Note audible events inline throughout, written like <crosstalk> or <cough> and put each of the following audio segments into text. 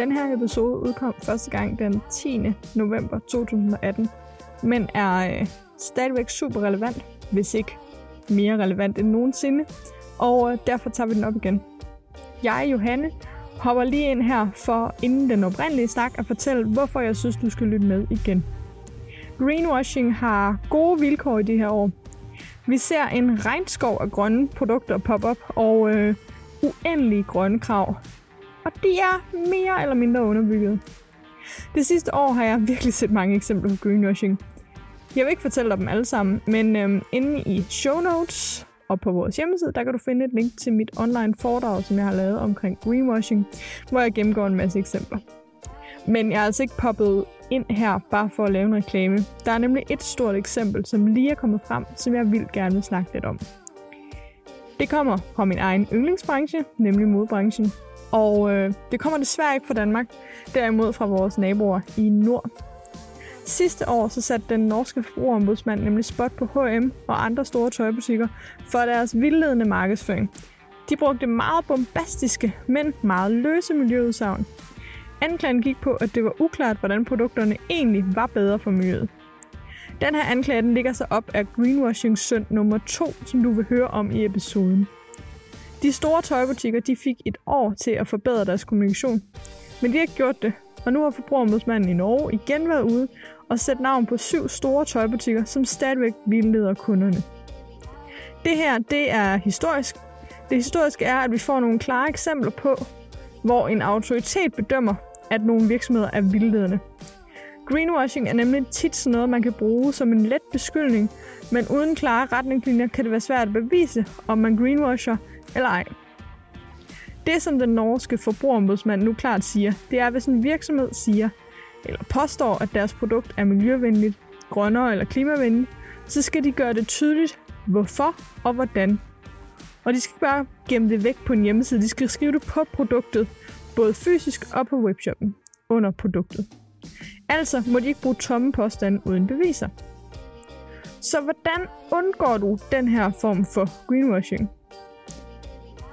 Den her episode udkom første gang den 10. november 2018, men er øh, stadigvæk super relevant, hvis ikke mere relevant end nogensinde, og øh, derfor tager vi den op igen. Jeg, Johanne, hopper lige ind her for inden den oprindelige snak at fortælle, hvorfor jeg synes, du skal lytte med igen. Greenwashing har gode vilkår i de her år. Vi ser en regnskov af grønne produkter poppe op og øh, uendelige grønne krav. Og de er mere eller mindre underbygget. Det sidste år har jeg virkelig set mange eksempler på greenwashing. Jeg vil ikke fortælle dig dem alle sammen, men øhm, inde i show notes og på vores hjemmeside, der kan du finde et link til mit online foredrag, som jeg har lavet omkring greenwashing, hvor jeg gennemgår en masse eksempler. Men jeg er altså ikke poppet ind her bare for at lave en reklame. Der er nemlig et stort eksempel, som lige er kommet frem, som jeg vil gerne vil snakke lidt om. Det kommer fra min egen yndlingsbranche, nemlig modbranchen. Og øh, det kommer desværre ikke fra Danmark, derimod fra vores naboer i nord. Sidste år så satte den norske forbrugerombudsmand nemlig spot på H&M og andre store tøjbutikker for deres vildledende markedsføring. De brugte meget bombastiske, men meget løse miljøudsagn. Anklagen gik på, at det var uklart, hvordan produkterne egentlig var bedre for miljøet. Den her anklage den ligger så op af greenwashing søn nummer 2, som du vil høre om i episoden. De store tøjbutikker de fik et år til at forbedre deres kommunikation, men de har ikke gjort det, og nu har forbrugerombudsmanden i Norge igen været ude og sætte navn på syv store tøjbutikker, som stadigvæk vildleder kunderne. Det her, det er historisk. Det historiske er, at vi får nogle klare eksempler på, hvor en autoritet bedømmer, at nogle virksomheder er vildledende. Greenwashing er nemlig tit sådan noget, man kan bruge som en let beskyldning, men uden klare retningslinjer kan det være svært at bevise, om man greenwasher eller ej. Det, som den norske forbrugerombudsmand nu klart siger, det er, hvis en virksomhed siger, eller påstår, at deres produkt er miljøvenligt, grønnere eller klimavenligt, så skal de gøre det tydeligt, hvorfor og hvordan. Og de skal ikke bare gemme det væk på en hjemmeside, de skal skrive det på produktet, både fysisk og på webshoppen, under produktet. Altså må de ikke bruge tomme påstande uden beviser. Så hvordan undgår du den her form for greenwashing?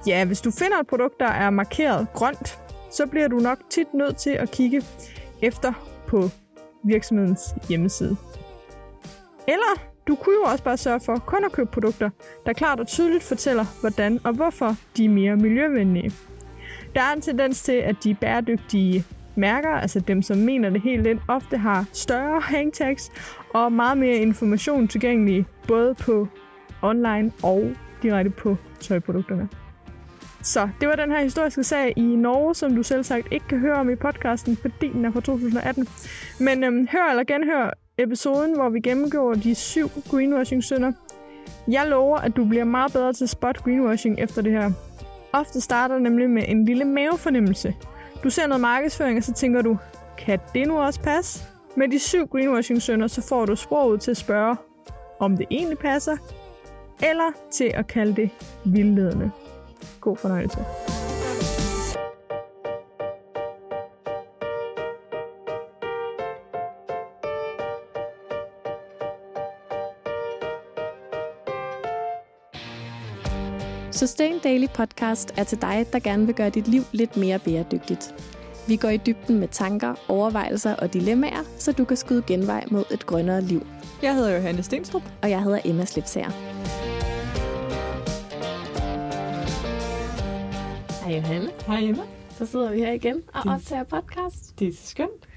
Ja, hvis du finder et produkt, der er markeret grønt, så bliver du nok tit nødt til at kigge efter på virksomhedens hjemmeside. Eller du kunne jo også bare sørge for kun at købe produkter, der klart og tydeligt fortæller, hvordan og hvorfor de er mere miljøvenlige. Der er en tendens til, at de bæredygtige mærker, altså dem, som mener det helt ind, ofte har større hangtags og meget mere information tilgængelig, både på online og direkte på tøjprodukterne. Så det var den her historiske sag i Norge, som du selv sagt ikke kan høre om i podcasten, fordi den er fra 2018. Men øhm, hør eller genhør episoden, hvor vi gennemgår de syv greenwashing-synder. Jeg lover, at du bliver meget bedre til spot greenwashing efter det her. Ofte starter det nemlig med en lille mavefornemmelse. Du ser noget markedsføring, og så tænker du, kan det nu også passe? Med de syv greenwashing-synder, så får du sproget til at spørge, om det egentlig passer, eller til at kalde det vildledende. God fornøjelse. Sustain Daily Podcast er til dig, der gerne vil gøre dit liv lidt mere bæredygtigt. Vi går i dybden med tanker, overvejelser og dilemmaer, så du kan skyde genvej mod et grønnere liv. Jeg hedder Johanne Stenstrup. Og jeg hedder Emma Slipsager. Johanne. Hej Emma. Så sidder vi her igen og Det- optager podcast. Det er så skønt.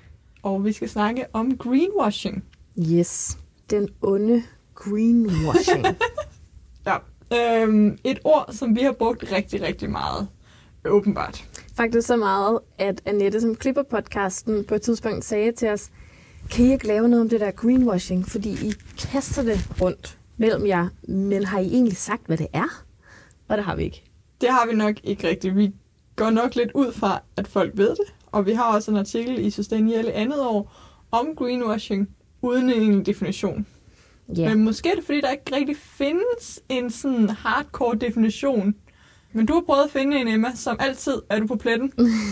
Og vi skal snakke om greenwashing. Yes, den onde greenwashing. <laughs> Ja. Øhm, et ord, som vi har brugt rigtig, rigtig meget. Åbenbart. Faktisk så meget, at Annette, som klipper podcasten, på et tidspunkt sagde til os, kan I ikke lave noget om det der greenwashing, fordi I kaster det rundt mellem jer, men har I egentlig sagt, hvad det er? Og det har vi ikke. Det har vi nok ikke rigtigt. Vi går nok lidt ud fra, at folk ved det. Og vi har også en artikel i Sustainable andet år om greenwashing, uden en definition. Ja. Men måske er det, fordi der ikke rigtig findes en sådan hardcore definition. Men du har prøvet at finde en, Emma, som altid er du på pletten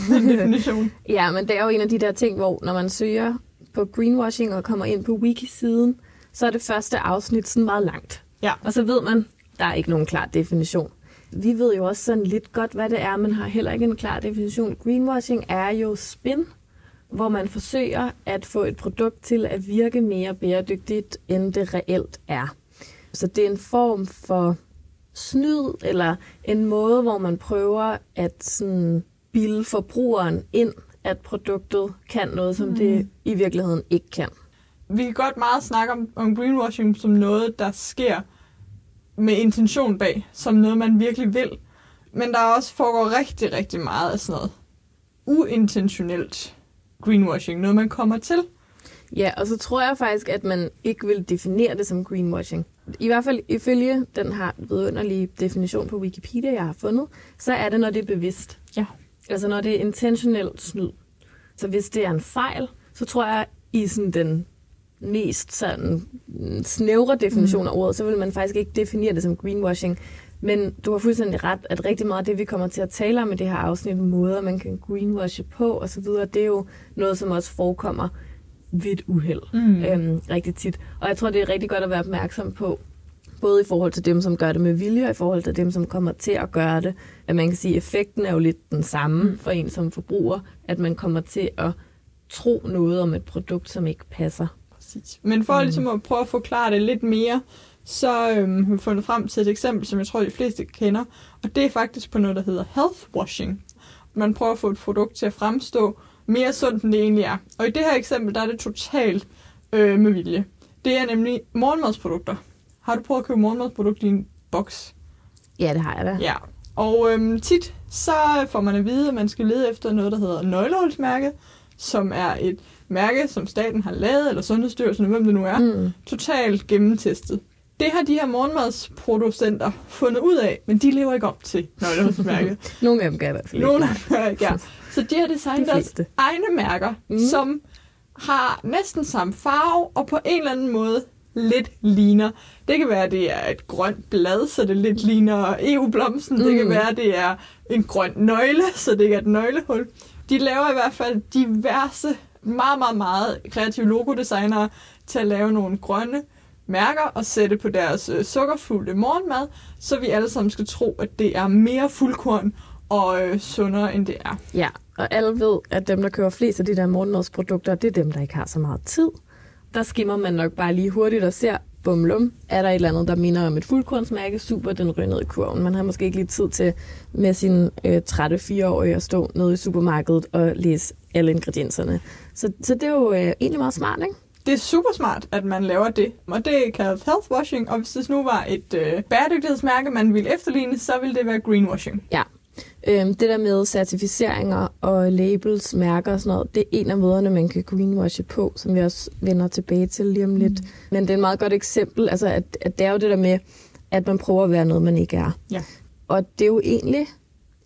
med <laughs> definition. ja, men det er jo en af de der ting, hvor når man søger på greenwashing og kommer ind på wiki-siden, så er det første afsnit sådan meget langt. Ja. Og så ved man, der er ikke nogen klar definition. Vi ved jo også sådan lidt godt, hvad det er, men har heller ikke en klar definition. Greenwashing er jo spin, hvor man forsøger at få et produkt til at virke mere bæredygtigt, end det reelt er. Så det er en form for snyd, eller en måde, hvor man prøver at sådan bilde forbrugeren ind, at produktet kan noget, som mm. det i virkeligheden ikke kan. Vi kan godt meget snakke om, om greenwashing som noget, der sker med intention bag, som noget, man virkelig vil. Men der også foregår rigtig, rigtig meget af sådan noget uintentionelt greenwashing, noget man kommer til. Ja, og så tror jeg faktisk, at man ikke vil definere det som greenwashing. I hvert fald ifølge den her vidunderlige definition på Wikipedia, jeg har fundet, så er det, når det er bevidst. Ja. Altså når det er intentionelt snyd. Så hvis det er en fejl, så tror jeg, i sådan den mest sådan snævre definition af ordet, så vil man faktisk ikke definere det som greenwashing. Men du har fuldstændig ret, at rigtig meget af det, vi kommer til at tale om i det her afsnit, måder man kan greenwashe på osv., det er jo noget, som også forekommer ved et uheld mm. øhm, rigtig tit. Og jeg tror, det er rigtig godt at være opmærksom på, både i forhold til dem, som gør det med vilje, og i forhold til dem, som kommer til at gøre det. At man kan sige, at effekten er jo lidt den samme mm. for en som forbruger, at man kommer til at tro noget om et produkt, som ikke passer. Præcis. Men for mm. ligesom at prøve at forklare det lidt mere, så øhm, har vi fundet frem til et eksempel, som jeg tror, de fleste kender. Og det er faktisk på noget, der hedder health washing. Man prøver at få et produkt til at fremstå mere sundt, end det egentlig er. Og i det her eksempel, der er det totalt øh, med vilje. Det er nemlig morgenmadsprodukter. Har du prøvet at købe morgenmadsprodukter i en boks? Ja, det har jeg da. Ja. Og øhm, tit så får man at vide, at man skal lede efter noget, der hedder nøglehulsmærke, som er et mærke, som staten har lavet, eller Sundhedsstyrelsen, eller hvem det nu er, mm. totalt gennemtestet. Det har de her morgenmadsproducenter fundet ud af, men de lever ikke op til nøglehulsmærket. <laughs> Nogle af dem gør fald Nogle af dem ja. Så de har designet de deres egne mærker, mm. som har næsten samme farve, og på en eller anden måde lidt ligner. Det kan være, at det er et grønt blad, så det lidt ligner EU-blomsten. Mm. Det kan mm. være, at det er en grøn nøgle, så det ikke er et nøglehul. De laver i hvert fald diverse, meget, meget, meget kreative logodesignere til at lave nogle grønne mærker og sætte på deres øh, sukkerfulde morgenmad, så vi alle sammen skal tro, at det er mere fuldkorn og øh, sundere, end det er. Ja, og alle ved, at dem, der køber flest af de der morgenmadsprodukter, det er dem, der ikke har så meget tid. Der skimmer man nok bare lige hurtigt og ser, bumlum, er der et eller andet, der minder om et fuldkornsmærke, super, den ryger ned i kurven. Man har måske ikke lige tid til med sin øh, trætte fireårige at stå nede i supermarkedet og læse alle ingredienserne. Så, så det er jo øh, egentlig meget smart, ikke? Det er super smart, at man laver det, og det er kaldet health washing, og hvis det nu var et øh, bæredygtighedsmærke, man ville efterligne, så ville det være greenwashing. Ja, Øhm, det der med certificeringer og labels, mærker og sådan noget, det er en af måderne, man kan greenwashe på, som vi også vender tilbage til lige om lidt. Mm. Men det er et meget godt eksempel, altså at, at det er jo det der med, at man prøver at være noget, man ikke er. Ja. Og det er jo egentlig,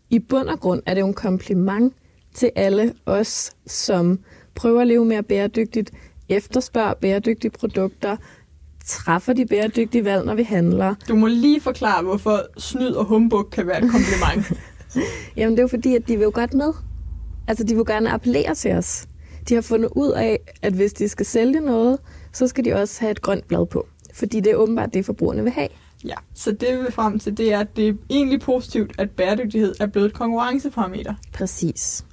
i bund og grund, er det jo en kompliment til alle os, som prøver at leve mere bæredygtigt, efterspørger bæredygtige produkter, træffer de bæredygtige valg, når vi handler. Du må lige forklare, hvorfor snyd og humbug kan være et kompliment. <laughs> <laughs> Jamen, det er jo fordi, at de vil jo godt med. Altså, de vil gerne appellere til os. De har fundet ud af, at hvis de skal sælge noget, så skal de også have et grønt blad på. Fordi det er åbenbart det, forbrugerne vil have. Ja, så det vi vil frem til, det er, at det er egentlig positivt, at bæredygtighed er blevet et konkurrenceparameter. Præcis.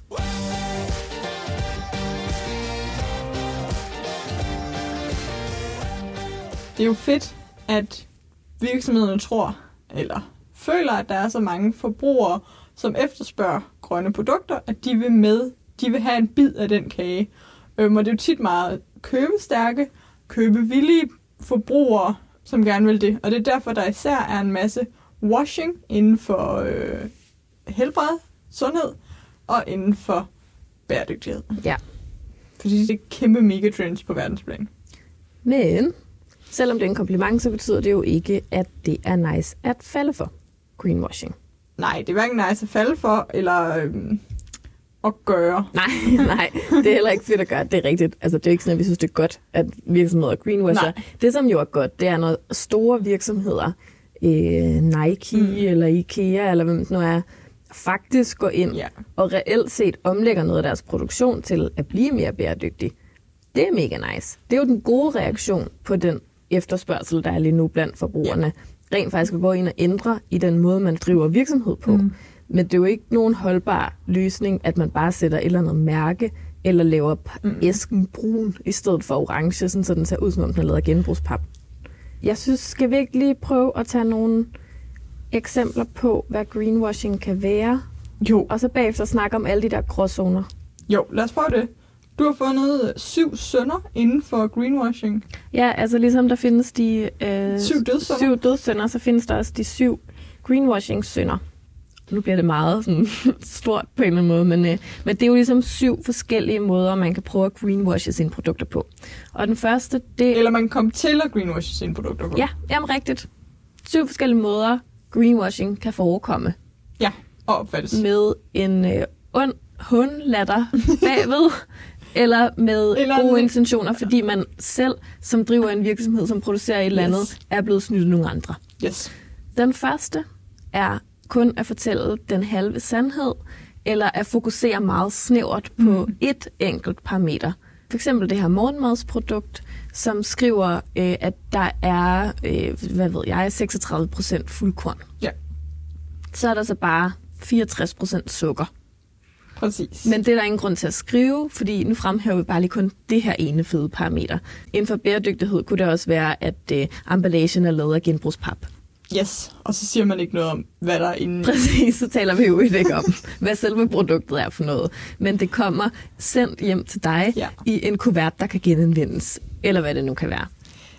Det er jo fedt, at virksomhederne tror, eller føler, at der er så mange forbrugere, som efterspørger grønne produkter, at de vil med, de vil have en bid af den kage. Øhm, og det er jo tit meget købestærke, købevillige forbrugere, som gerne vil det. Og det er derfor, der især er en masse washing inden for øh, helbred, sundhed og inden for bæredygtighed. Ja. Fordi det er kæmpe megatrends på verdensplan. Men selvom det er en kompliment, så betyder det jo ikke, at det er nice at falde for greenwashing. Nej, det er hverken nice at falde for, eller øhm, at gøre. <laughs> Nej, nej, det er heller ikke fedt at gøre. Det er rigtigt. Altså, det er ikke sådan, at vi synes, det er godt, at virksomheder greenwasher. Nej. Det, som jo er godt, det er, når store virksomheder, øh, Nike mm. eller Ikea, eller hvem det nu er, faktisk går ind ja. og reelt set omlægger noget af deres produktion til at blive mere bæredygtig. Det er mega nice. Det er jo den gode reaktion på den efterspørgsel, der er lige nu blandt forbrugerne. Ja rent faktisk at gå ind og ændre i den måde, man driver virksomhed på. Mm. Men det er jo ikke nogen holdbar løsning, at man bare sætter et eller andet mærke, eller laver mm. æsken brun i stedet for orange, sådan, så den ser ud som om den er lavet af genbrugspap. Jeg synes, skal vi ikke lige prøve at tage nogle eksempler på, hvad greenwashing kan være? Jo. Og så bagefter snakke om alle de der gråzoner. Jo, lad os prøve det. Du har fundet syv sønder inden for greenwashing. Ja, altså ligesom der findes de øh, syv, dødssynder. syv dødssynder, så findes der også de syv greenwashing-synder. Nu bliver det meget sådan, <laughs> stort på en eller anden måde, men, øh, men det er jo ligesom syv forskellige måder, man kan prøve at greenwashe sine produkter på. Og den første, det... Eller man kan komme til at greenwashe sine produkter på. Ja, jamen rigtigt. Syv forskellige måder, greenwashing kan forekomme. Ja, og opfattes. Med en øh, ond hundlatter <laughs> bagved, eller med eller gode en... intentioner, fordi man selv, som driver en virksomhed, som producerer et eller andet, yes. er blevet snydt af nogle andre. Yes. Den første er kun at fortælle den halve sandhed, eller at fokusere meget snævert på mm. et enkelt parameter. For eksempel det her morgenmadsprodukt, som skriver, øh, at der er, øh, hvad ved jeg, 36% fuldkorn. Ja. Så er der så bare 64% sukker. Præcis. Men det er der ingen grund til at skrive, fordi nu fremhæver vi bare lige kun det her ene fede parameter. Inden for bæredygtighed kunne det også være, at øh, emballagen er lavet af genbrugspap. Yes, og så siger man ikke noget om, hvad der er inde. Præcis, så taler vi jo ikke om, hvad selve produktet er for noget. Men det kommer sendt hjem til dig ja. i en kuvert, der kan genanvendes, eller hvad det nu kan være.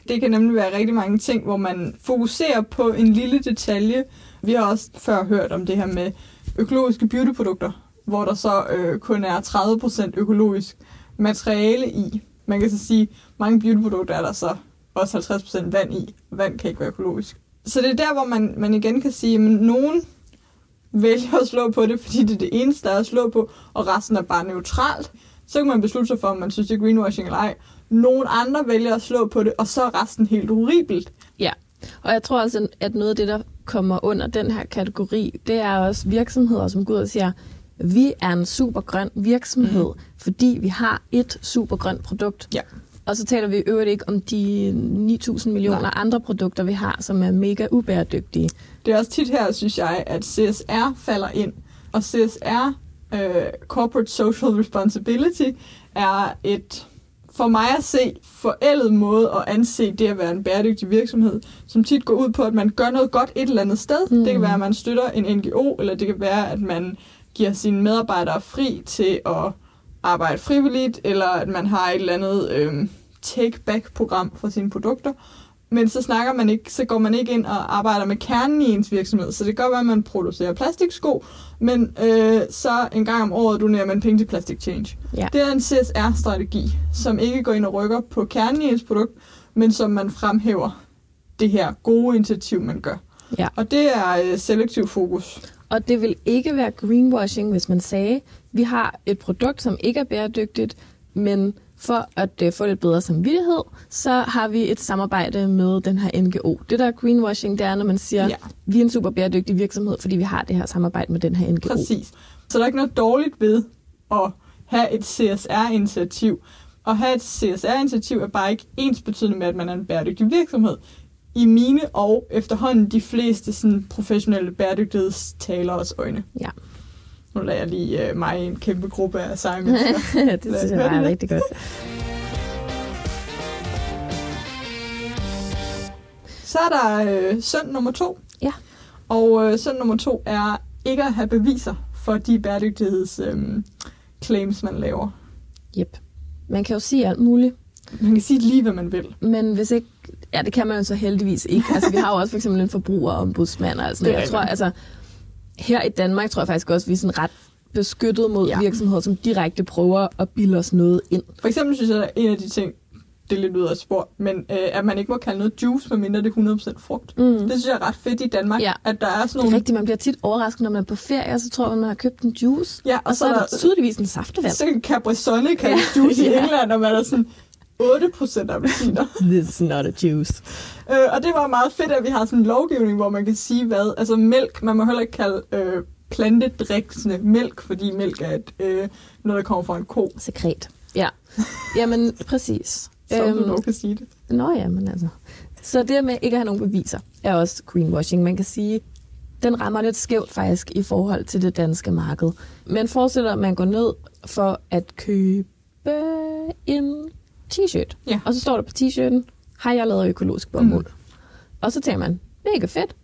Det kan nemlig være rigtig mange ting, hvor man fokuserer på en lille detalje. Vi har også før hørt om det her med økologiske beautyprodukter, hvor der så øh, kun er 30% økologisk materiale i. Man kan så sige, mange beautyprodukter er der så også 50% vand i. Vand kan ikke være økologisk. Så det er der, hvor man, man igen kan sige, at nogen vælger at slå på det, fordi det er det eneste, der er at slå på, og resten er bare neutralt. Så kan man beslutte sig for, om man synes, det er greenwashing eller ej. Nogle andre vælger at slå på det, og så er resten helt horribelt. Ja, og jeg tror også, at noget af det, der kommer under den her kategori, det er også virksomheder, som går ud og siger, vi er en supergrøn virksomhed, mm. fordi vi har et supergrønt produkt. Ja. Og så taler vi i øvrigt ikke om de 9.000 millioner Nej. andre produkter, vi har, som er mega ubæredygtige. Det er også tit her, synes jeg, at CSR falder ind. Og CSR, øh, Corporate Social Responsibility, er et for mig at se forældet måde at anse det at være en bæredygtig virksomhed, som tit går ud på, at man gør noget godt et eller andet sted. Mm. Det kan være, at man støtter en NGO, eller det kan være, at man giver sine medarbejdere fri til at arbejde frivilligt, eller at man har et eller andet øh, take-back-program for sine produkter. Men så snakker man ikke, så går man ikke ind og arbejder med kernen i ens virksomhed. Så det kan godt være, at man producerer plastiksko, men øh, så en gang om året donerer man penge til Plastic Change. Ja. Det er en CSR-strategi, som ikke går ind og rykker på kernen i ens produkt, men som man fremhæver det her gode initiativ, man gør. Ja. Og det er øh, selektiv fokus. Og det vil ikke være greenwashing, hvis man sagde, vi har et produkt, som ikke er bæredygtigt, men for at uh, få lidt bedre samvittighed, så har vi et samarbejde med den her NGO. Det der er greenwashing, det er, når man siger, ja. vi er en super bæredygtig virksomhed, fordi vi har det her samarbejde med den her NGO. Præcis. Så der er ikke noget dårligt ved at have et CSR-initiativ. At have et CSR-initiativ er bare ikke ens betydende med, at man er en bæredygtig virksomhed i mine og efterhånden de fleste sådan, professionelle bæredygtighedstalers øjne. Ja. Nu lader jeg lige uh, mig i en kæmpe gruppe af seje mennesker. <laughs> det synes jeg er rigtig godt. Så er der øh, søn nummer to. Ja. Og øh, søn nummer to er ikke at have beviser for de bæredygtigheds øh, claims, man laver. Yep. Man kan jo sige alt muligt. Man kan sige lige, hvad man vil. Men hvis ikke... Ja, det kan man jo så heldigvis ikke. Altså, vi har jo også for eksempel en forbrugerombudsmand og sådan Jeg tror, altså, her i Danmark tror jeg faktisk også, vi er sådan ret beskyttet mod ja. virksomheder, som direkte prøver at bilde os noget ind. For eksempel synes jeg, at en af de ting, det er lidt ud af spor, men øh, at man ikke må kalde noget juice, medmindre det er 100% frugt. Mm. Det synes jeg er ret fedt i Danmark, ja. at der er sådan nogle... Det er rigtigt, man bliver tit overrasket, når man er på ferie, så tror man, man har købt en juice, ja, og, og så, så er der tydeligvis en saftevand. Så kan Capri Sun kalde ja. <laughs> juice i England, og man er sådan, 8% appelsiner. <laughs> This is not a juice. Øh, og det var meget fedt, at vi har sådan en lovgivning, hvor man kan sige, hvad... Altså mælk, man må heller ikke kalde øh, plantedriksende mælk, fordi mælk er et, øh, noget, der kommer fra en ko. Sekret. Ja. Jamen, præcis. <laughs> Så øhm, du kan sige det. Nå ja, men altså. Så det med ikke at have nogen beviser er også greenwashing. Man kan sige, den rammer lidt skævt faktisk i forhold til det danske marked. Men forestil dig, at man går ned for at købe en t-shirt. Ja. Og så står der på t-shirten, har jeg lavet økologisk bomuld. Mm. Og så tænker man, mega fedt,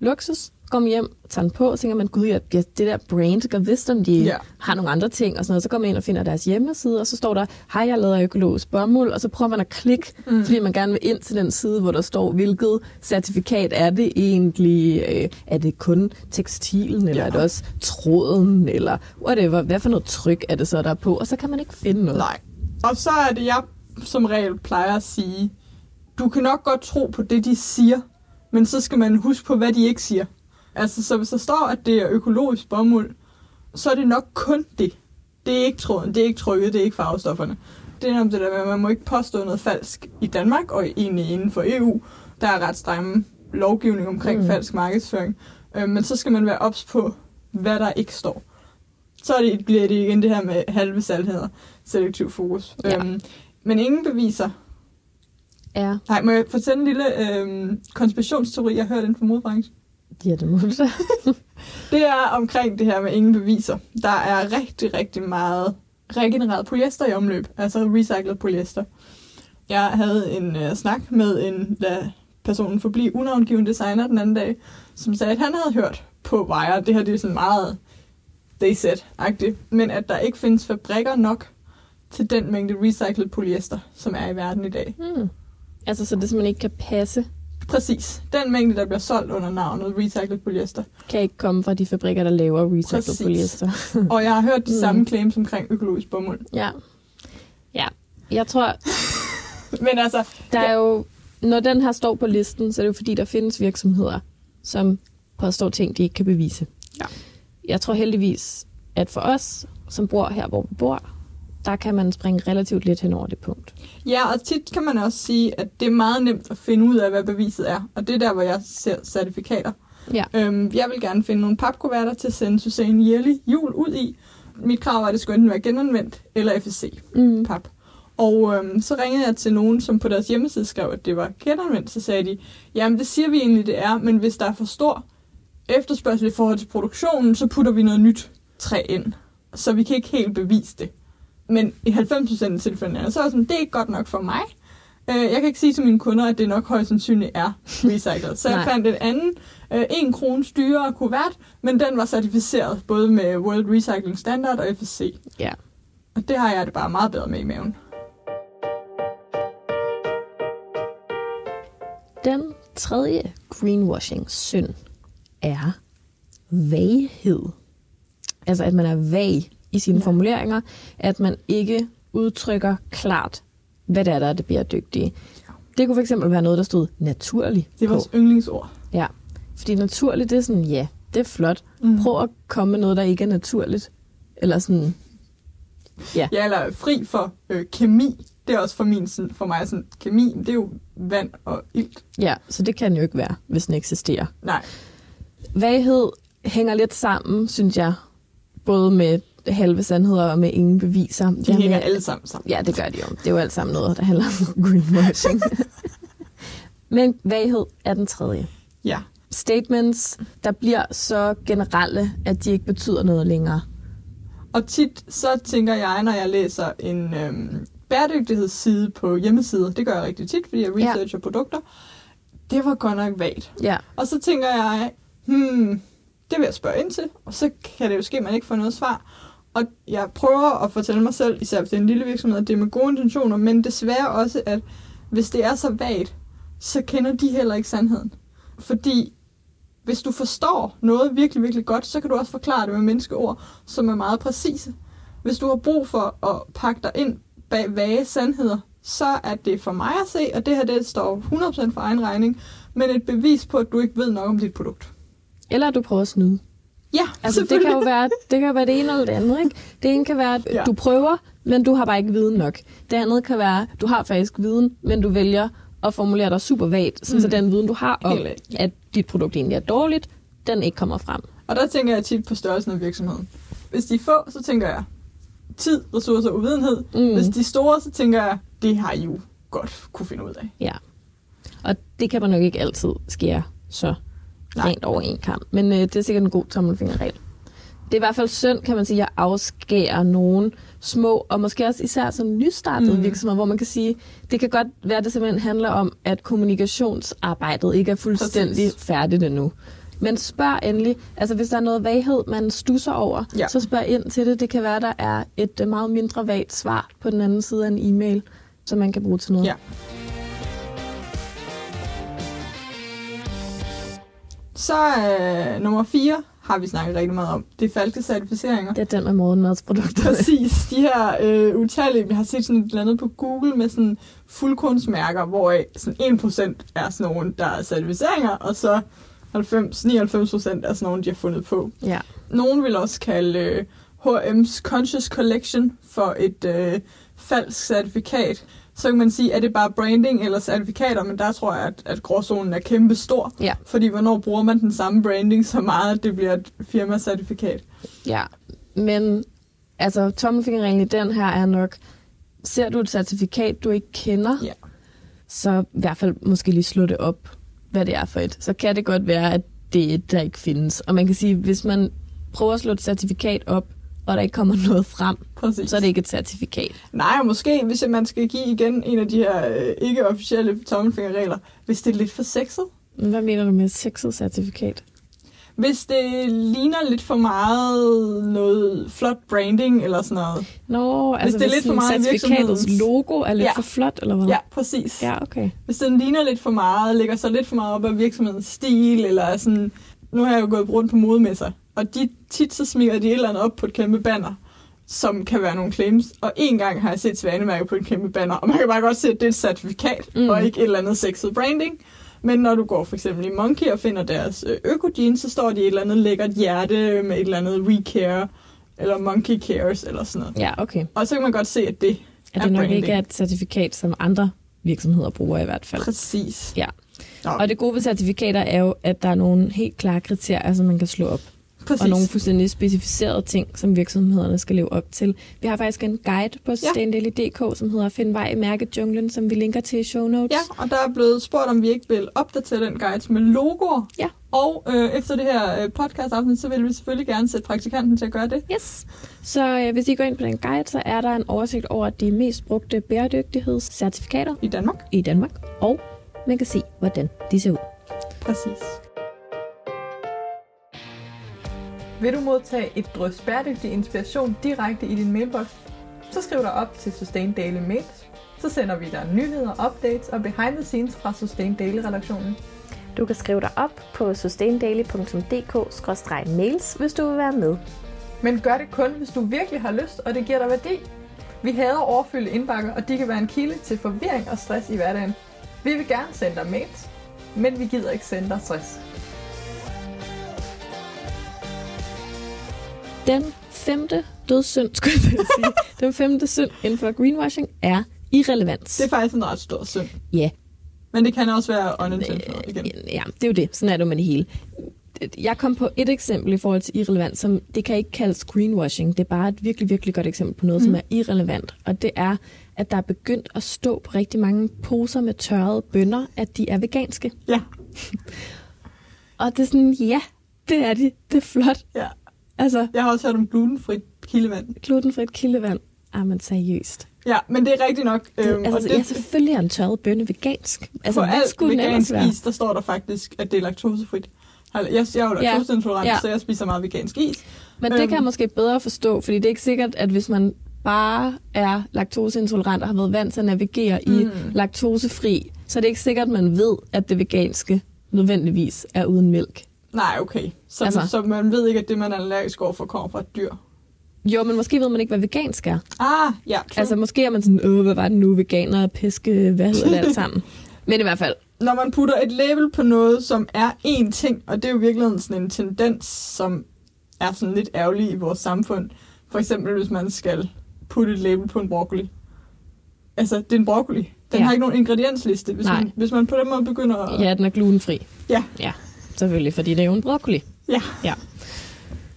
luksus, kommer hjem, tager den på, og tænker man, gud, ja, det der brand gør vist, om de ja. har nogle andre ting, og sådan noget. Så går man ind og finder deres hjemmeside, og så står der, hej, jeg laver økologisk bomuld, og så prøver man at klikke, mm. fordi man gerne vil ind til den side, hvor der står, hvilket certifikat er det egentlig? Øh, Er det kun tekstilen, eller ja. er det også tråden, eller whatever, hvad for noget tryk er det så, der er på? Og så kan man ikke finde noget. Nej. Og så er det, jeg som regel plejer at sige, du kan nok godt tro på det, de siger, men så skal man huske på, hvad de ikke siger. Altså, så hvis der står, at det er økologisk bomuld, så er det nok kun det. Det er ikke tråden, det er ikke trykket, det er ikke farvestofferne. Det er om det der med, at man må ikke påstå noget falsk i Danmark, og egentlig inden for EU. Der er ret stramme lovgivning omkring mm. Mm. falsk markedsføring. Øh, men så skal man være ops på, hvad der ikke står. Så er det, bliver det igen det her med halve sandheder, selektiv fokus. Ja. Øhm, men ingen beviser. Ja, Nej, må jeg fortælle en lille øhm, konspirationsteori, jeg hørte inden for modbranchen? ja det må du. <laughs> Det er omkring det her med ingen beviser. Der er rigtig, rigtig meget regenereret polyester i omløb, altså recyclet polyester. Jeg havde en øh, snak med en, da personen forblive unavngiven designer den anden dag, som sagde, at han havde hørt på Wire, det her det er sådan meget they said-agtigt, men at der ikke findes fabrikker nok til den mængde recyclet polyester, som er i verden i dag. Hmm. Altså, så det simpelthen ikke kan passe, Præcis. Den mængde, der bliver solgt under navnet recyclet polyester. kan ikke komme fra de fabrikker, der laver recycled Præcis. polyester. Og jeg har hørt de Mm. samme claims omkring økologisk bomuld. Ja. Ja. Jeg tror, <laughs> Men altså, der er jo... Når den her står på listen, så er det jo fordi, der findes virksomheder, som påstår ting, de ikke kan bevise. Ja. Jeg tror heldigvis, at for os, som bor her, hvor vi bor, der kan man springe relativt lidt hen over det punkt. Ja, og tit kan man også sige, at det er meget nemt at finde ud af, hvad beviset er. Og det er der, hvor jeg ser certifikater. Ja. Øhm, jeg vil gerne finde nogle papkuverter til at sende Susanne Jelly jul ud i. Mit krav er, at det skulle enten være genanvendt eller FSC Mm. Og øhm, så ringede jeg til nogen, som på deres hjemmeside skrev, at det var genanvendt. Så sagde de, jamen det siger vi egentlig, det er, men hvis der er for stor efterspørgsel i forhold til produktionen, så putter vi noget nyt træ ind. Så vi kan ikke helt bevise det. Men i 90% af tilfældene er det så er sådan, det er ikke godt nok for mig. Øh, Jeg kan ikke sige til mine kunder, at det nok højst sandsynligt er recyclet. Så jeg fandt en anden, øh, en krone styre kuvert, men den var certificeret både med World Recycling Standard og FSC. Ja. Og det har jeg det bare meget bedre med i maven. Den tredje greenwashing-synd er vaghed. Altså, at man er vag i sine Ja. ja. formuleringer, at man ikke udtrykker klart, hvad det er, der er det bæredygtige. Det kunne fx være noget, der stod naturlig Det er på. vores yndlingsord. Ja, fordi naturligt, det er sådan, ja, det er flot. Mm. Prøv at komme med noget, der ikke er naturligt. Eller sådan, Ja, eller fri for øh, kemi. Det er også for, min, sådan, for mig sådan, kemi, det er jo vand og ilt. ja, så det kan jo ikke være, hvis den eksisterer. Nej, Vaghed hænger lidt sammen, synes jeg. Både med halve sandheder og med ingen beviser. de hænger med- alle sammen sammen. Ja, det gør de jo. Det er jo alt sammen noget, der handler om greenwashing. <laughs> Men vaghed er den tredje. Ja. Statements, der bliver så generelle, at de ikke betyder noget længere. Og tit så tænker jeg, når jeg læser en øhm, bæredygtighedsside på hjemmesider, det gør jeg rigtig tit, fordi jeg Ja. researcher produkter, det var godt nok vagt. Ja, Og så tænker jeg, hmm, det vil jeg spørge ind til, og så kan det jo ske, at man ikke får noget svar. Og jeg prøver at fortælle mig selv, især hvis det er en lille virksomhed, at det er med gode intentioner, men desværre også, at hvis det er så vagt, så kender de heller ikke sandheden. Fordi hvis du forstår noget virkelig, virkelig godt, så kan du også forklare det med menneskeord, som er meget præcise. Hvis du har brug for at pakke dig ind bag vage sandheder, så er det for mig at se, og det her det står 100% for egen regning, men et bevis på, at du ikke ved nok om dit produkt. eller at du prøver at snyde. Ja, Altså, det kan jo være det, kan være det ene eller det andet. Ikke? Det ene kan være, at Ja. du prøver, men du har bare ikke viden nok. Det andet kan være, at du har faktisk viden, men du vælger at formulere dig super vagt, Mm. så den viden, du har om, at dit produkt egentlig er dårligt, den ikke kommer frem. Og der tænker jeg tit på størrelsen af virksomheden. Hvis de er få, så tænker jeg tid, ressourcer og uvidenhed. Mm. Hvis de er store, så tænker jeg, det har I jo godt kunne finde ud af. Ja. Og det kan man nok ikke altid skære så Nej. rent over en kamp. Men øh, det er sikkert en god tommelfingerregel. Det er i hvert fald synd, kan man sige, at afskære nogen små, og måske også især sådan nystartede Mm. virksomheder, hvor man kan sige, det kan godt være, at det simpelthen handler om, at kommunikationsarbejdet ikke er fuldstændig Præcis. færdigt endnu. Men spørg endelig, altså hvis der er noget vaghed, man stusser over, Ja. ja. så spørg ind til det. Det kan være, der er et øh, meget mindre vagt svar på den anden side af en e-mail, som man kan bruge til noget. Ja. Så øh, nummer 4 har vi snakket rigtig meget om. Det er falske certificeringer. Det er den med morgenmadsprodukter. Præcis. De her øh, utallige, vi har set sådan et eller andet på Google med sådan fuldkornsmærker, hvor sådan 1% er sådan nogle, der er certificeringer, og så 90-99% er sådan nogle, de har fundet på. Ja. Nogen vil også kalde øh, H&M's Conscious Collection for et øh, falsk certifikat. Så kan man sige, er det bare branding eller certifikater, men der tror jeg, at, at gråzonen er kæmpe stor. Ja. Fordi hvornår bruger man den samme branding så meget, at det bliver et firmacertifikat? Ja, men altså tommelfingerreglen i den her er nok, ser du et certifikat, du ikke kender, Ja. så i hvert fald måske lige slå det op, hvad det er for et. Så kan det godt være, at det er et, der ikke findes. Og man kan sige, hvis man prøver at slå et certifikat op, og der ikke kommer <laughs> noget frem, Præcis. så er det ikke et certifikat. Nej, og måske, hvis man skal give igen en af de her øh, ikke-officielle tommelfingerregler, hvis det er lidt for sexet. Hvad mener du med sexet certifikat? Hvis det ligner lidt for meget noget flot branding eller sådan noget. Nå, altså det er hvis lidt for meget certifikatets virksomhedens- logo er lidt Ja. for flot, eller hvad? Ja, præcis. Ja, okay. Hvis den ligner lidt for meget, lægger sig lidt for meget op af virksomhedens stil, eller er sådan... Nu har jeg jo gået rundt på modemesser, og de, tit så smider de et eller andet op på et kæmpe banner, som kan være nogle claims. Og en gang har jeg set Svanemærke på et kæmpe banner, og man kan bare godt se, at det er et certifikat, mm. Og ikke et eller andet sexet branding. Men når du går for eksempel i Monkey og finder deres øh, økojeans, så står de et eller andet lækkert hjerte med et eller andet We Care, eller Monkey Cares, eller sådan noget. Ja, okay. Og så kan man godt se, at det At er det nok branding. ikke er et certifikat, som andre virksomheder bruger i hvert fald. Præcis. Ja. Nå, Og det gode ved certifikater er jo, at der er nogle helt klare kriterier, som man kan slå op. præcis. Og nogle fuldstændig specificerede ting, som virksomhederne skal leve op til. Vi har faktisk en guide på sustaindaily.dk, som hedder Find vej i mærkejunglen, som vi linker til i show notes. Ja, og der er blevet spurgt, om vi ikke vil opdatere den guide med logoer. Ja. Og øh, efter det her øh, podcast aften, så vil vi selvfølgelig gerne sætte praktikanten til at gøre det. Yes. Så øh, hvis I går ind på den guide, så er der en oversigt over de mest brugte bæredygtighedscertifikater I Danmark. i Danmark. Og man kan se, hvordan de ser ud. Præcis. Vil du modtage et drøs bæredygtig inspiration direkte i din mailbox? Så skriv dig op til Sustain Daily Mails. Så sender vi dig nyheder, updates og behind the scenes fra Sustain Daily-redaktionen. Du kan skrive dig op på sustaindaily.dk-mails, hvis du vil være med. Men gør det kun, hvis du virkelig har lyst, og det giver dig værdi. Vi hader overfyldte indbakker, og de kan være en kilde til forvirring og stress i hverdagen. Vi vil gerne sende dig mails, men vi gider ikke sende dig stress. Den femte dødssynd, skulle jeg sige. <laughs> Den femte synd inden for greenwashing er irrelevans. Det er faktisk en ret stor synd. Ja, Men det kan også være unintentional igen. ja, det er jo det. Sådan er det med det hele. Jeg kom på et eksempel i forhold til irrelevant, som det kan ikke kaldes greenwashing. Det er bare et virkelig, virkelig godt eksempel på noget, mm. som er irrelevant. Og det er, at der er begyndt at stå på rigtig mange poser med tørrede bønner, at de er veganske. Ja, <laughs> Og det er sådan, ja, det er de. Det er flot. ja. Altså, Jeg har også hørt om glutenfrit kildevand. glutenfrit kildevand. Ah, men seriøst. Ja, men det er rigtigt nok. Det, øhm, altså, og ja, selvfølgelig er en tørret bønne vegansk. Altså, for alt vegansk is, der står der faktisk, at det er laktosefrit. Jeg, jeg er jo laktoseintolerant, ja. så jeg spiser meget vegansk is. Men det kan jeg Øhm. måske bedre forstå, fordi det er ikke sikkert, at hvis man bare er laktoseintolerant og har været vant til at navigere mm. i laktosefri, så er det ikke sikkert, at man ved, at det veganske nødvendigvis er uden mælk. Nej, okay. Så, Altså. så man ved ikke, at det, man er allergisk overfor, kommer fra et dyr. Jo, men måske ved man ikke, hvad vegansk er. Ah, ja, true. Altså, måske er man sådan, åh, hvad var det nu, veganer, piske, hvad hedder det alt sammen? <laughs> Men i hvert fald, når man putter et label på noget, som er én ting, og det er jo virkelig sådan en tendens, som er sådan lidt ærgerlig i vores samfund. For eksempel, hvis man skal putte et label på en broccoli. Altså, det er en broccoli. Den ja. har ikke nogen ingrediensliste. Hvis Nej. man, hvis man på den måde begynder at... ja, den er glutenfri. Ja. Ja, selvfølgelig, fordi det er jo en broccoli. ja. Ja.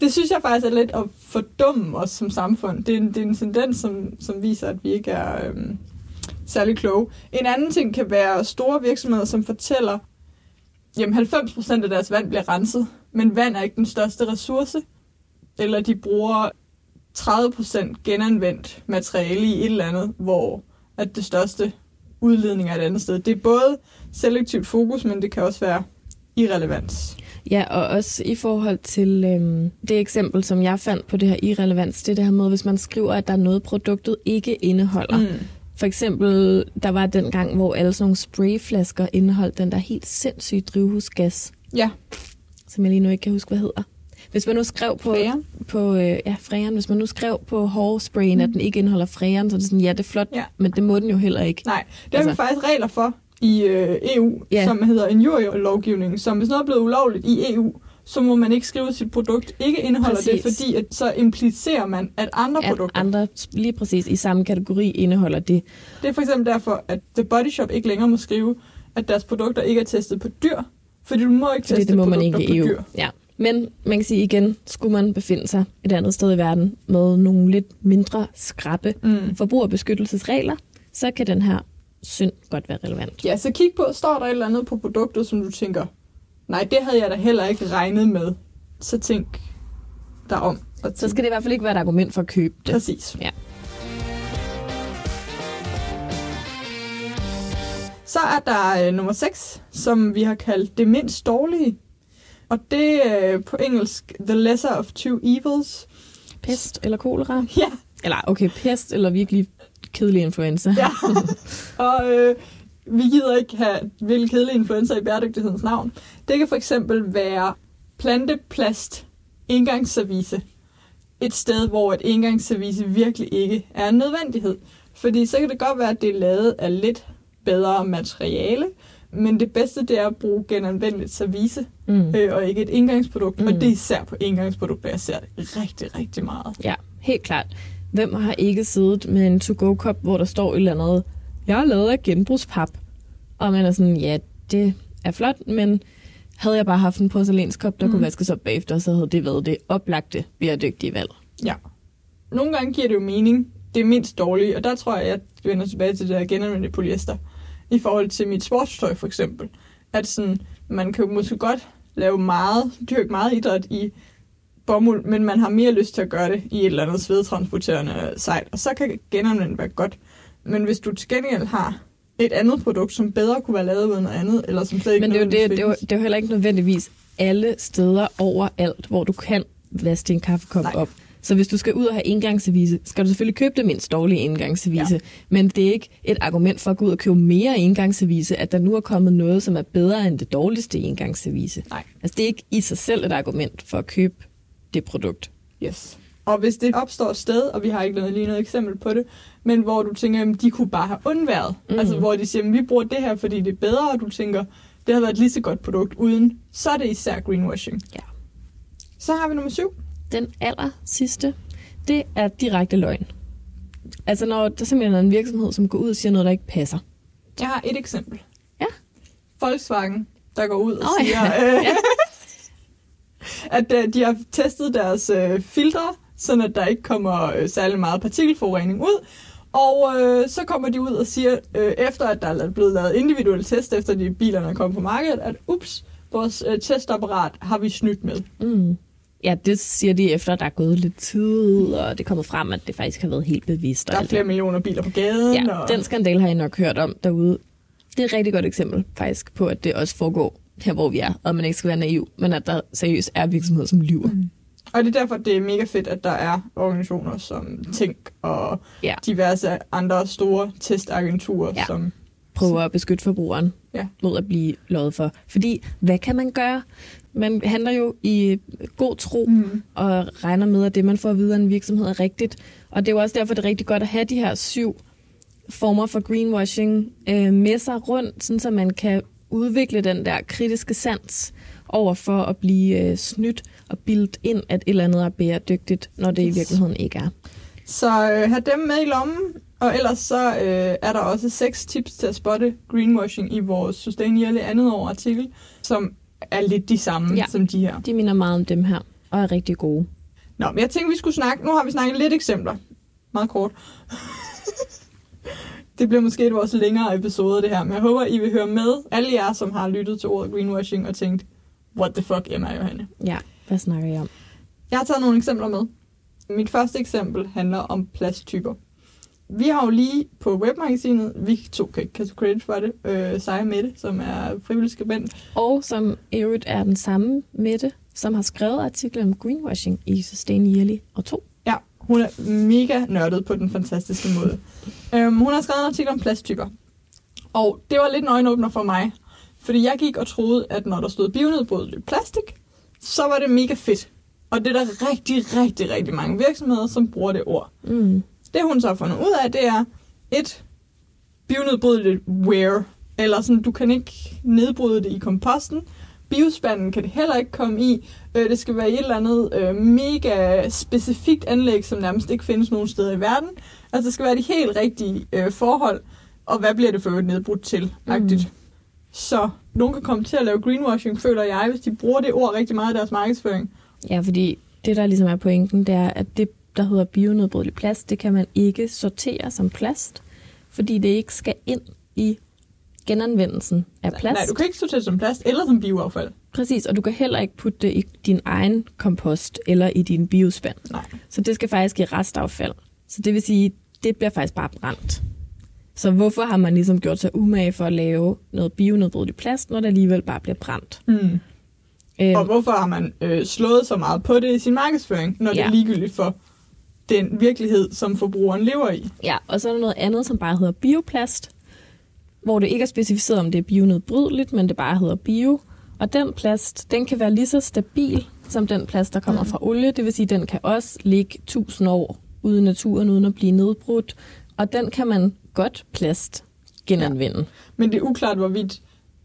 Det synes jeg faktisk er lidt at fordumme os som samfund. Det er en, det er en tendens, som, som viser, at vi ikke er øhm, særlig kloge. En anden ting kan være store virksomheder, som fortæller, jamen 90% af deres vand bliver renset, men vand er ikke den største ressource. Eller de bruger 30% genanvendt materiale i et eller andet, hvor at det største udledning er et andet sted. Det er både selektivt fokus, men det kan også være irrelevans. Ja, og også i forhold til øhm, det eksempel, som jeg fandt på det her irrelevans, det er det her med, hvis man skriver, at der er noget, produktet ikke indeholder. Mm. For eksempel, der var den gang, hvor alle sådan nogle sprayflasker indeholdt den der helt sindssyge drivhusgas. Ja. Som jeg lige nu ikke kan huske, hvad hedder. Hvis man nu skrev på... Freon? på øh, ja, freon. Hvis man nu skrev på hårsprayen, mm. at den ikke indeholder freon, så er det sådan, ja, det er flot, Ja. men det må den jo heller ikke. Nej, det har vi Altså- faktisk regler for i øh, EU, Ja. som hedder injurielovgivningen. Som hvis noget er blevet ulovligt i EU, så må man ikke skrive, at sit produkt ikke indeholder det, Præcis. fordi at så implicerer man, at andre At produkter... andre lige præcis i samme kategori indeholder det. Det er for eksempel derfor, at The Body Shop ikke længere må skrive, at deres produkter ikke er testet på dyr, fordi du må ikke Fordi teste det må man produkter ikke i på EU. dyr. Ja. Men man kan sige igen, skulle man befinde sig et andet sted i verden med nogle lidt mindre skrappe Mm. forbrugerbeskyttelsesregler, så kan den her synd godt være relevant. Ja, så kig på, står der et eller andet på produktet, som du tænker, nej, det havde jeg da heller ikke regnet med. Så tænk dig om. Og Så skal det i hvert fald ikke være et argument for at købe det. Præcis. Ja. Så er der øh, nummer 6, som vi har kaldt det mindst dårlige. Og det er øh, på engelsk The Lesser of Two Evils. Pest eller kolera? Ja, Eller okay, pest eller virkelig kedelig influenza. ja. og øh, vi gider ikke have vildt kedelig influenza i bæredygtighedens navn. Det kan for eksempel være planteplast engangsservice. Et sted, hvor et engangsservice virkelig ikke er en nødvendighed. Fordi så kan det godt være, at det er lavet af lidt bedre materiale, men det bedste det er at bruge genanvendeligt service, Mm. øh, og ikke et engangsprodukt. Mm. Og det er især på engangsprodukter, jeg ser det rigtig, rigtig meget. Ja, helt klart. Hvem har ikke siddet med en to-go-kop, hvor der står et eller andet, jeg er lavet af genbrugspap. Og man er sådan, ja, det er flot, men havde jeg bare haft en porcelænskop, der mm. Kunne vaskes op bagefter, så havde det været det oplagte bæredygtige valg. Ja. Nogle gange giver det jo mening. Det er mindst dårlige, og der tror jeg, at jeg vender tilbage til det der genanvendte polyester. I forhold til mit sportstøj for eksempel. At sådan, man kan jo måske godt lave meget, dyrke meget idræt i bomuld, men man har mere lyst til at gøre det i et eller andet svedtransporterende sejt. Og så kan genanvendt være godt. Men hvis du til gengæld har et andet produkt, som bedre kunne være lavet af noget andet, eller som slet ikke Men det er, jo, det, det, er jo, det er jo heller ikke nødvendigvis alle steder overalt, hvor du kan vaske din kaffekop Nej. op. Så hvis du skal ud og have engangsservice, skal du selvfølgelig købe det mindst dårlige engangsservice. Ja. Men det er ikke et argument for at gå ud og købe mere engangsservice, at der nu er kommet noget, som er bedre end det dårligste engangsservice. Nej. Altså det er ikke i sig selv et argument for at købe det produkt. Yes. Og hvis det opstår et sted, og vi har ikke noget, lige noget eksempel på det, men hvor du tænker, at de kunne bare have undværet. Mm. Altså hvor de siger, at vi bruger det her, fordi det er bedre, og du tænker, det har været et lige så godt produkt uden, så er det især greenwashing. Ja. Så har vi nummer syv. Den aller sidste, det er direkte løgn. Altså når der simpelthen er en virksomhed, som går ud og siger noget, der ikke passer. Jeg har et eksempel. Ja. Volkswagen, der går ud og Åh, siger, <laughs> ja. øh, at øh, de har testet deres øh, filtre, sådan at der ikke kommer øh, særlig meget partikelforurening ud. Og øh, så kommer de ud og siger, øh, efter at der er blevet lavet individuelle test, efter de bilerne er kommet på markedet, at ups, vores øh, testapparat har vi snydt med. Mm. Ja, det siger de efter, at der er gået lidt tid, og det er kommet frem, at det faktisk har været helt bevidst. Der er flere det. millioner biler på gaden. Ja, og... den skandal har jeg nok hørt om derude. Det er et rigtig godt eksempel faktisk på, at det også foregår her, hvor vi er, og man ikke skal være naiv, men at der seriøst er virksomheder, som lyver. Mm. Og det er derfor, det er mega fedt, at der er organisationer som Tænk og Ja. diverse andre store testagenturer, Ja. som Prøver at beskytte forbrugeren Ja. mod at blive lovet for. Fordi, hvad kan man gøre? Man handler jo i god tro, Mm. og regner med, at det, man får at vide af en virksomhed, er rigtigt. Og det er jo også derfor, det er rigtig godt at have de her syv former for greenwashing øh, med sig rundt, sådan så man kan udvikle den der kritiske sans over for at blive øh, snydt og bildt ind, at et eller andet er bæredygtigt, når det i virkeligheden ikke er. Så øh, have dem med i lommen, og ellers så øh, er der også seks tips til at spotte greenwashing i vores Sustain Yearly andet år artikel, som er lidt de samme ja. som de her. De minder meget om dem her, og er rigtig gode. Nå, men jeg tænkte, vi skulle snakke, nu har vi snakket lidt eksempler, meget kort. Det bliver måske et vores længere episode, det her, men jeg håber, I vil høre med. Alle jer, som har lyttet til ordet greenwashing og tænkt, what the fuck, Emma og Johanne. Ja, hvad snakker jeg om? Jeg har taget nogle eksempler med. Mit første eksempel handler om plasttyper. Vi har jo lige på webmagasinet, vi to kan ikke credit for det, øh, Seja Mette, som er frivillig skribent. Og som i øvrigt er den samme Mette, som har skrevet artiklen om greenwashing i Sustain Yearly og 2. Ja, hun er mega nørdet på den fantastiske måde. <laughs> øhm, hun har skrevet en artikel om plasttyper. Og det var lidt en øjenåbner for mig. Fordi jeg gik og troede, at når der stod bionedbrydeligt plastik, så var det mega fedt. Og det er der rigtig, rigtig, rigtig mange virksomheder, som bruger det ord. Mm. Det hun så har fundet ud af, det er et bionedbrydeligt wear. Eller sådan, du kan ikke nedbryde det i komposten. Biospanden kan det heller ikke komme i. Øh, det skal være i et eller andet øh, mega specifikt anlæg, som nærmest ikke findes nogen steder i verden. Altså, det skal være de helt rigtige øh, forhold. Og hvad bliver det for øvrigt nedbrudt til? Mm. Så nogen kan komme til at lave greenwashing, føler jeg, hvis de bruger det ord rigtig meget i deres markedsføring. Ja, fordi det, der ligesom er pointen, det er, at det, der hedder bionedbrydelig plast, det kan man ikke sortere som plast, fordi det ikke skal ind i genanvendelsen af plast. Nej, du kan ikke sortere som plast eller som bioaffald. Præcis, og du kan heller ikke putte det i din egen kompost eller i din biospand. Nej. Så det skal faktisk i restaffald. Så det vil sige, det bliver faktisk bare brændt. Så hvorfor har man ligesom gjort sig umage for at lave noget bionedbrydeligt plast, når det alligevel bare bliver brændt? Mm. Øhm, og hvorfor har man øh, slået så meget på det i sin markedsføring, når ja. det er ligegyldigt for den virkelighed, som forbrugeren lever i? Ja, og så er der noget andet, som bare hedder bioplast, hvor det ikke er specificeret, om det er bionedbrydeligt, men det bare hedder bio. Og den plast, den kan være lige så stabil som den plast, der kommer mm. fra olie. Det vil sige, den kan også ligge tusind år ude i naturen, uden at blive nedbrudt. Og den kan man godt plast genanvende. Ja. Men det er uklart, hvorvidt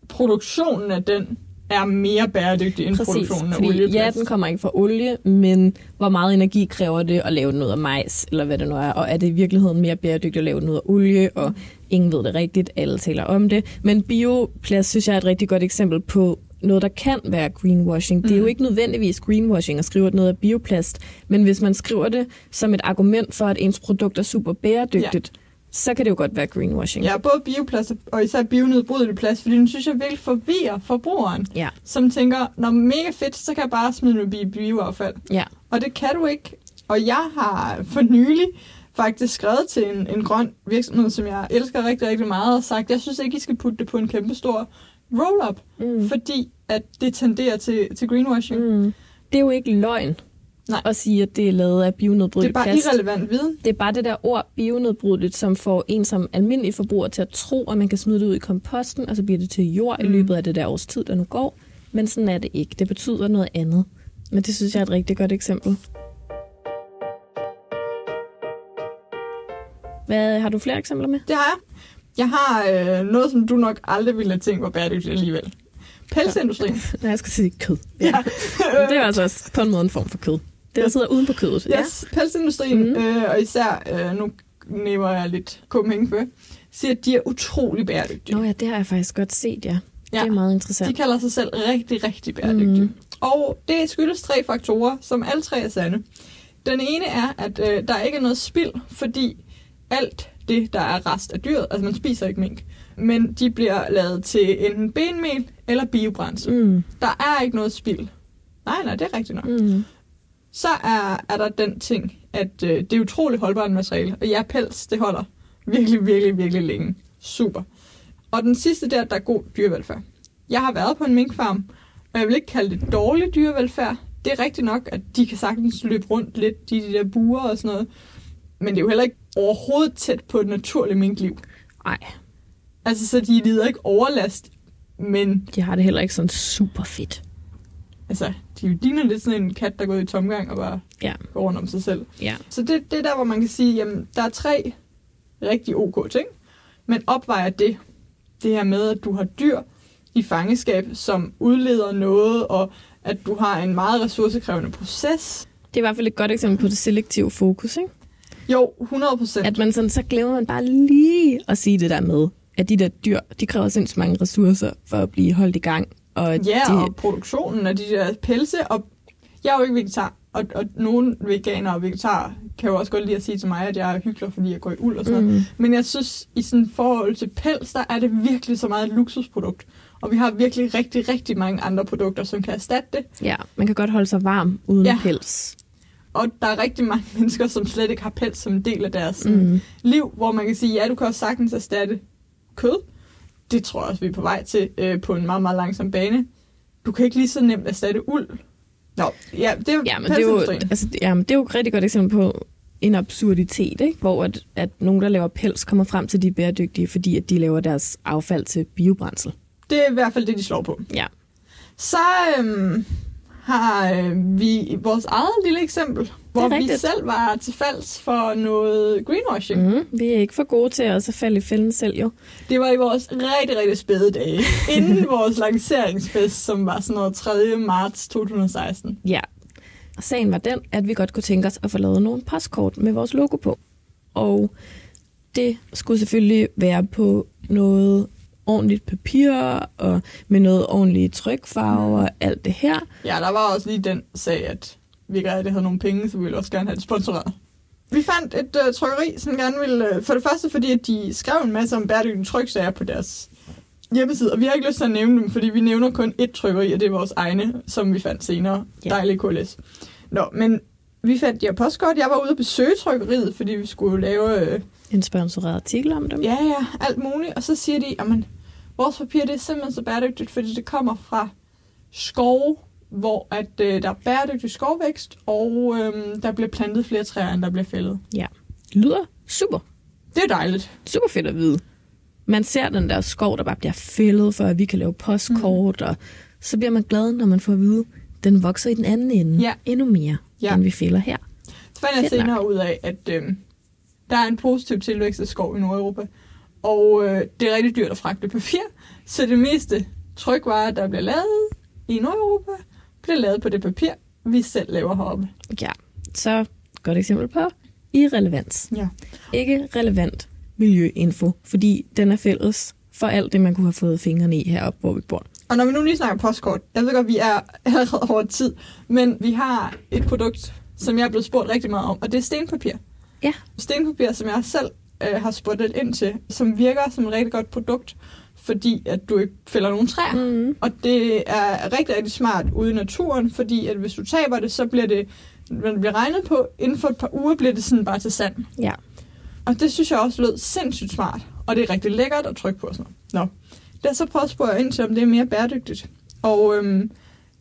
produktionen af den er mere bæredygtig end Præcis, produktionen af fordi, olieplast. Ja, den kommer ikke fra olie, men hvor meget energi kræver det at lave noget af majs, eller hvad det nu er, og er det i virkeligheden mere bæredygtigt at lave noget af olie, og ingen ved det rigtigt, alle taler om det. Men bioplast synes jeg er et rigtig godt eksempel på noget, der kan være greenwashing. Det er jo mm. ikke nødvendigvis greenwashing at skrive, at noget er bioplast, men hvis man skriver det som et argument for, at ens produkt er super bæredygtigt, ja så kan det jo godt være greenwashing. Ja, både bioplast og især bionedbrydelig plast, fordi den synes jeg virkelig forvirrer forbrugeren, ja. som tænker, når mega fedt, så kan jeg bare smide i bioaffald. Ja. Og det kan du ikke. Og jeg har for nylig faktisk skrevet til en, en grøn virksomhed, som jeg elsker rigtig, rigtig meget, og sagt, jeg synes ikke, I skal putte det på en kæmpe stor roll-up, mm. fordi at det tenderer til, til greenwashing. Mm. Det er jo ikke løgn. Nej. og sige, at det er lavet af bionedbrydeligt plast. Det er bare plast. irrelevant viden. Det er bare det der ord bionedbrydeligt, som får en som almindelig forbruger til at tro, at man kan smide det ud i komposten, og så bliver det til jord mm. i løbet af det der års tid, der nu går. Men sådan er det ikke. Det betyder noget andet. Men det synes jeg er et rigtig godt eksempel. Hvad, har du flere eksempler med? Det har jeg. Jeg har øh, noget, som du nok aldrig ville have tænkt var bæredygtigt alligevel. Pelsindustrin. <laughs> Nej, jeg skal sige kød. Ja. ja. det er altså også på en måde en form for kød. Det, der sidder uden på kødet. Yes, ja. pelsindustrien, mm. øh, og især, øh, nu næver jeg lidt Copenhagen for, siger, at de er utrolig bæredygtige. Nå ja, det har jeg faktisk godt set, ja. ja. Det er meget interessant. De kalder sig selv rigtig, rigtig bæredygtige. Mm. Og det skyldes tre faktorer, som alle tre er sande. Den ene er, at øh, der ikke er noget spild, fordi alt det, der er rest af dyret, altså man spiser ikke mink, men de bliver lavet til enten benmel eller biobrændsel. Mm. Der er ikke noget spild. Nej, nej, det er rigtigt nok. Mm så er, er der den ting, at øh, det er utroligt holdbart materiale. Og ja, pels, det holder virkelig, virkelig, virkelig længe. Super. Og den sidste der, der er god dyrevelfærd. Jeg har været på en minkfarm, og jeg vil ikke kalde det dårlig dyrevelfærd. Det er rigtigt nok, at de kan sagtens løbe rundt lidt, de, de der buer og sådan noget. Men det er jo heller ikke overhovedet tæt på et naturligt minkliv. Nej. Altså, så de lider ikke overlast, men... De har det heller ikke sådan super fedt. Altså, de ligner lidt sådan en kat, der går i tomgang og bare ja. går rundt om sig selv. Ja. Så det, det er der, hvor man kan sige, jamen, der er tre rigtig ok ting, men opvejer det, det her med, at du har dyr i fangeskab, som udleder noget, og at du har en meget ressourcekrævende proces. Det er i hvert fald et godt eksempel på det selektive fokus, ikke? Jo, 100 procent. At man sådan, så glemmer man bare lige at sige det der med, at de der dyr, de kræver sindssygt mange ressourcer for at blive holdt i gang. Og ja, de... og produktionen af de der pelse, og jeg er jo ikke vegetar, og, og nogle veganere og vegetarer kan jo også godt lide at sige til mig, at jeg er hyggelig, fordi jeg går i uld og sådan noget. Mm. Men jeg synes, i sådan forhold til pels, der er det virkelig så meget et luksusprodukt. Og vi har virkelig rigtig, rigtig mange andre produkter, som kan erstatte det. Ja, man kan godt holde sig varm uden ja. pels. Og der er rigtig mange <laughs> mennesker, som slet ikke har pels som en del af deres sådan, Mm. liv, hvor man kan sige, ja, du kan også sagtens erstatte kød. Det tror jeg også, vi er på vej til øh, på en meget, meget langsom bane. Du kan ikke lige så nemt erstatte uld. Nå, ja, det er jo Ja, men det er, jo, altså, ja, men det er jo et rigtig godt eksempel på en absurditet, ikke? hvor at, at nogen, der laver pels, kommer frem til, de bæredygtige, fordi at de laver deres affald til biobrændsel. Det er i hvert fald det, de slår på. Ja. Så øhm, har øh, vi vores eget lille eksempel, hvor vi selv var til falds for noget greenwashing. Mm. Vi er ikke for gode til at også falde i fælden selv, jo. Det var i vores rigtig, rigtig spæde dage, <laughs> inden vores lanceringsfest, som var sådan noget 3. marts 2016. Ja. Og sagen var den, at vi godt kunne tænke os at få lavet nogle postkort med vores logo på. Og det skulle selvfølgelig være på noget ordentligt papir, og med noget ordentligt trykfarve og alt det her. Ja, der var også lige den sag, at vi ikke rigtig havde nogle penge, så vi ville også gerne have det sponsoreret. Vi fandt et øh, trykkeri, som gerne ville... Øh, for det første, fordi at de skrev en masse om bæredygtige tryksager på deres hjemmeside, og vi har ikke lyst til at nævne dem, fordi vi nævner kun ét trykkeri, og det er vores egne, som vi fandt senere. Ja. Dejlige KLS. Nå, men vi fandt her postkort. Jeg var ude at besøge trykkeriet, fordi vi skulle lave... Øh, En sponsoreret artikel om dem. Ja, ja, alt muligt. Og så siger de, at vores papir det er simpelthen så bæredygtigt, fordi det kommer fra skove, hvor at, øh, der er bæredygtig skovvækst, og øh, der bliver plantet flere træer, end der bliver fældet. Det lyder super. Det er dejligt. Super fedt at vide. Man ser den der skov, der bare bliver fældet, for at vi kan lave postkort, mm. og så bliver man glad, når man får at vide, den vokser i den anden ende Ja. endnu mere, Ja. ja. end vi fælder her. Så fandt jeg senere ud af, at øh, der er en positiv tilvækst af skov i Nordeuropa, og øh, det er rigtig dyrt at fragte papir, så det meste trykvarer, der bliver lavet i Nordeuropa, bliver lavet på det papir, vi selv laver heroppe. Ja, så godt eksempel på irrelevans. Ja. Ikke relevant miljøinfo, fordi den er fælles for alt det, man kunne have fået fingrene i heroppe, hvor vi bor. Og når vi nu lige snakker postkort, jeg ved godt, vi er allerede over tid, men vi har et produkt, som jeg er blevet spurgt rigtig meget om, og det er stenpapir. Ja. Stenpapir, som jeg selv øh, har spurgt ind til, som virker som et rigtig godt produkt, fordi at du ikke fælder nogen træer. Mm. Og det er rigtig, rigtig smart ude i naturen, fordi at hvis du taber det, så bliver det, når det bliver regnet på, inden for et par uger bliver det sådan bare til sand. Ja. Og det synes jeg også lød sindssygt smart. Og det er rigtig lækkert at trykke på og sådan noget. Nå. Det er så prøvet at spørge ind til, om det er mere bæredygtigt. Og øhm,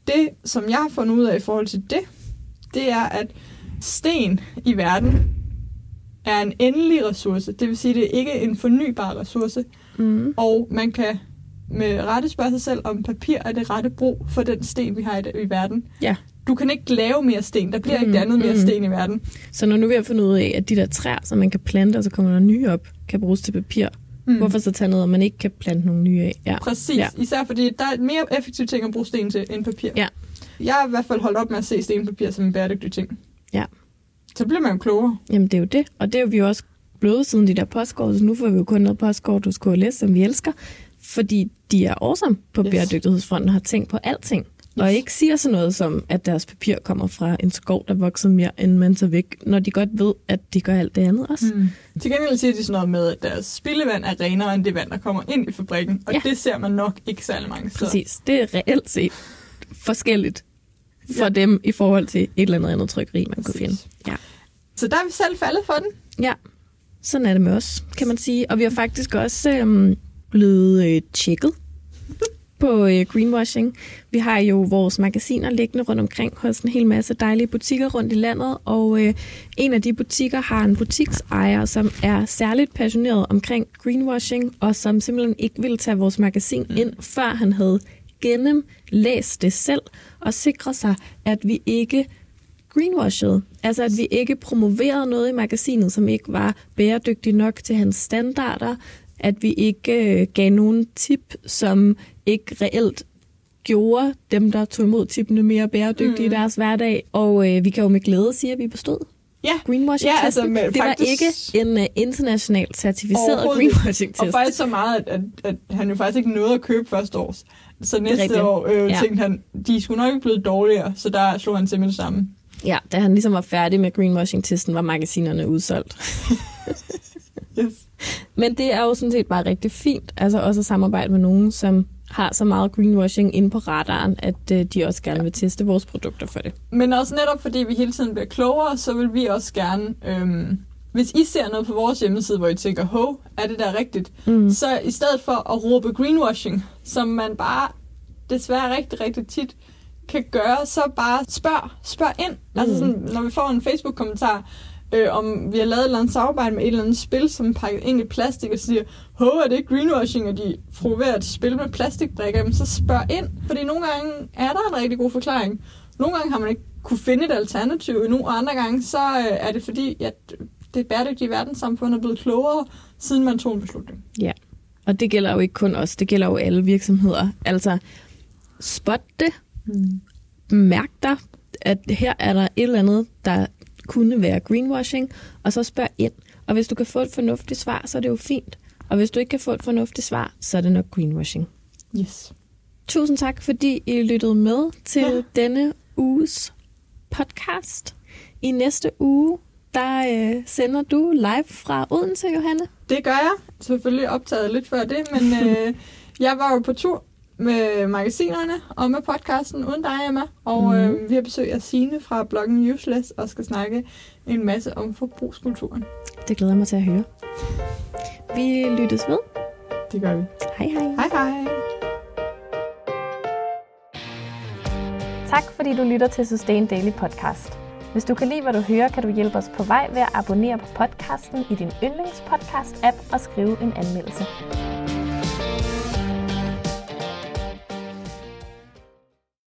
det, som jeg har fundet ud af i forhold til det, det er, at sten i verden er en endelig ressource. Det vil sige, det er ikke en fornybar ressource. Mm. Og man kan med rette spørge sig selv, om papir er det rette brug for den sten, vi har i, i verden. Ja. Du kan ikke lave mere sten. Der bliver mm, ikke dannet mere mm. sten i verden. Så når nu vi har fundet ud af, at de der træer, som man kan plante, og så kommer der nye op, kan bruges til papir, mm. hvorfor så tage noget, man ikke kan plante nogle nye af? Ja. Præcis. Ja. Især fordi der er mere effektivt ting at bruge sten til end papir. Ja. Jeg har i hvert fald holdt op med at se stenpapir som en bæredygtig ting. Ja. Så bliver man klogere. Jamen, det er jo det. Og det er jo vi jo også blevet siden de der postkort, så nu får vi jo kun noget postkort hos KLS, som vi elsker, fordi de er awesome på Yes. bæredygtighedsfronten og har tænkt på alting. Yes. Og ikke siger sådan noget som, at deres papir kommer fra en skov, der vokser mere, end man så væk, når de godt ved, at de gør alt det andet også. Mm. Til gengæld siger de sådan noget med, at deres spildevand er renere end det vand, der kommer ind i fabrikken. Og Ja. det ser man nok ikke særlig mange steder. Præcis. Det er reelt set forskelligt for Ja. dem i forhold til et eller andet andet trykkeri, man kunne finde. Præcis. Ja. Så der er vi selv faldet for den. Ja, sådan er det med os, kan man sige. Og vi har faktisk også øhm, blevet øh, tjekket på øh, greenwashing. Vi har jo vores magasiner liggende rundt omkring hos en hel masse dejlige butikker rundt i landet, og øh, en af de butikker har en butiksejer, som er særligt passioneret omkring greenwashing, og som simpelthen ikke ville tage vores magasin ind, før han havde gennemlæst det selv, og sikre sig, at vi ikke greenwashede. Altså at vi ikke promoverede noget i magasinet, som ikke var bæredygtigt nok til hans standarder. At vi ikke øh, gav nogen tip, som ikke reelt gjorde dem, der tog imod tippene mere bæredygtige mm. i deres hverdag. Og øh, vi kan jo med glæde sige, at vi bestod Ja, greenwashing Ja, altså, men Det var ikke en uh, internationalt certificeret greenwashing-test. Og faktisk så meget, at, at, at han jo faktisk ikke nåede at købe første års. Så næste år øh, Ja. tænkte han, de skulle nok ikke blive dårligere, så der slog han simpelthen sammen. Ja, da han ligesom var færdig med greenwashing-testen, var magasinerne udsolgt. <laughs> Yes. Men det er jo sådan set bare rigtig fint, altså også at samarbejde med nogen, som har så meget greenwashing inde på radaren, at øh, de også gerne vil teste vores produkter for det. Men også netop fordi vi hele tiden bliver klogere, så vil vi også gerne, øhm, hvis I ser noget på vores hjemmeside, hvor I tænker, hov, er det der rigtigt? Mm. Så i stedet for at råbe greenwashing, som man bare desværre rigtig, rigtig tit kan gøre, så bare spørg, spørg ind. Mm. Altså sådan, når vi får en Facebook-kommentar, øh, om vi har lavet et eller andet samarbejde med et eller andet spil, som er pakket ind i plastik, og siger, hov, er det ikke greenwashing, og de provoverer et spil med plastikbrikker, men så spørg ind. Fordi nogle gange er der en rigtig god forklaring. Nogle gange har man ikke kunne finde et alternativ, og nogle andre gange, så øh, er det fordi, at det bæredygtige verdenssamfund er blevet klogere, siden man tog en beslutning. Ja, og det gælder jo ikke kun os, det gælder jo alle virksomheder. Altså, spot det, Mm. mærk dig, at her er der et eller andet, der kunne være greenwashing, og så spørg ind. Og hvis du kan få et fornuftigt svar, så er det jo fint. Og hvis du ikke kan få et fornuftigt svar, så er det nok greenwashing. Yes. Tusind tak, fordi I lyttede med til Ja. denne uges podcast. I næste uge, der øh, sender du live fra Odense, Johanne. Det gør jeg. Selvfølgelig optaget lidt før det, men <laughs> øh, jeg var jo på tur med magasinerne og med podcasten uden dig, Emma. Og Mhm. øh, vi har besøg af Signe fra bloggen Useless og skal snakke en masse om forbrugskulturen. Det glæder jeg mig til at høre. Vi lyttes ved. Det gør vi. Hej hej. Hej hej. Tak fordi du lytter til Sustain Daily Podcast. Hvis du kan lide, hvad du hører, kan du hjælpe os på vej ved at abonnere på podcasten i din yndlingspodcast-app og skrive en anmeldelse.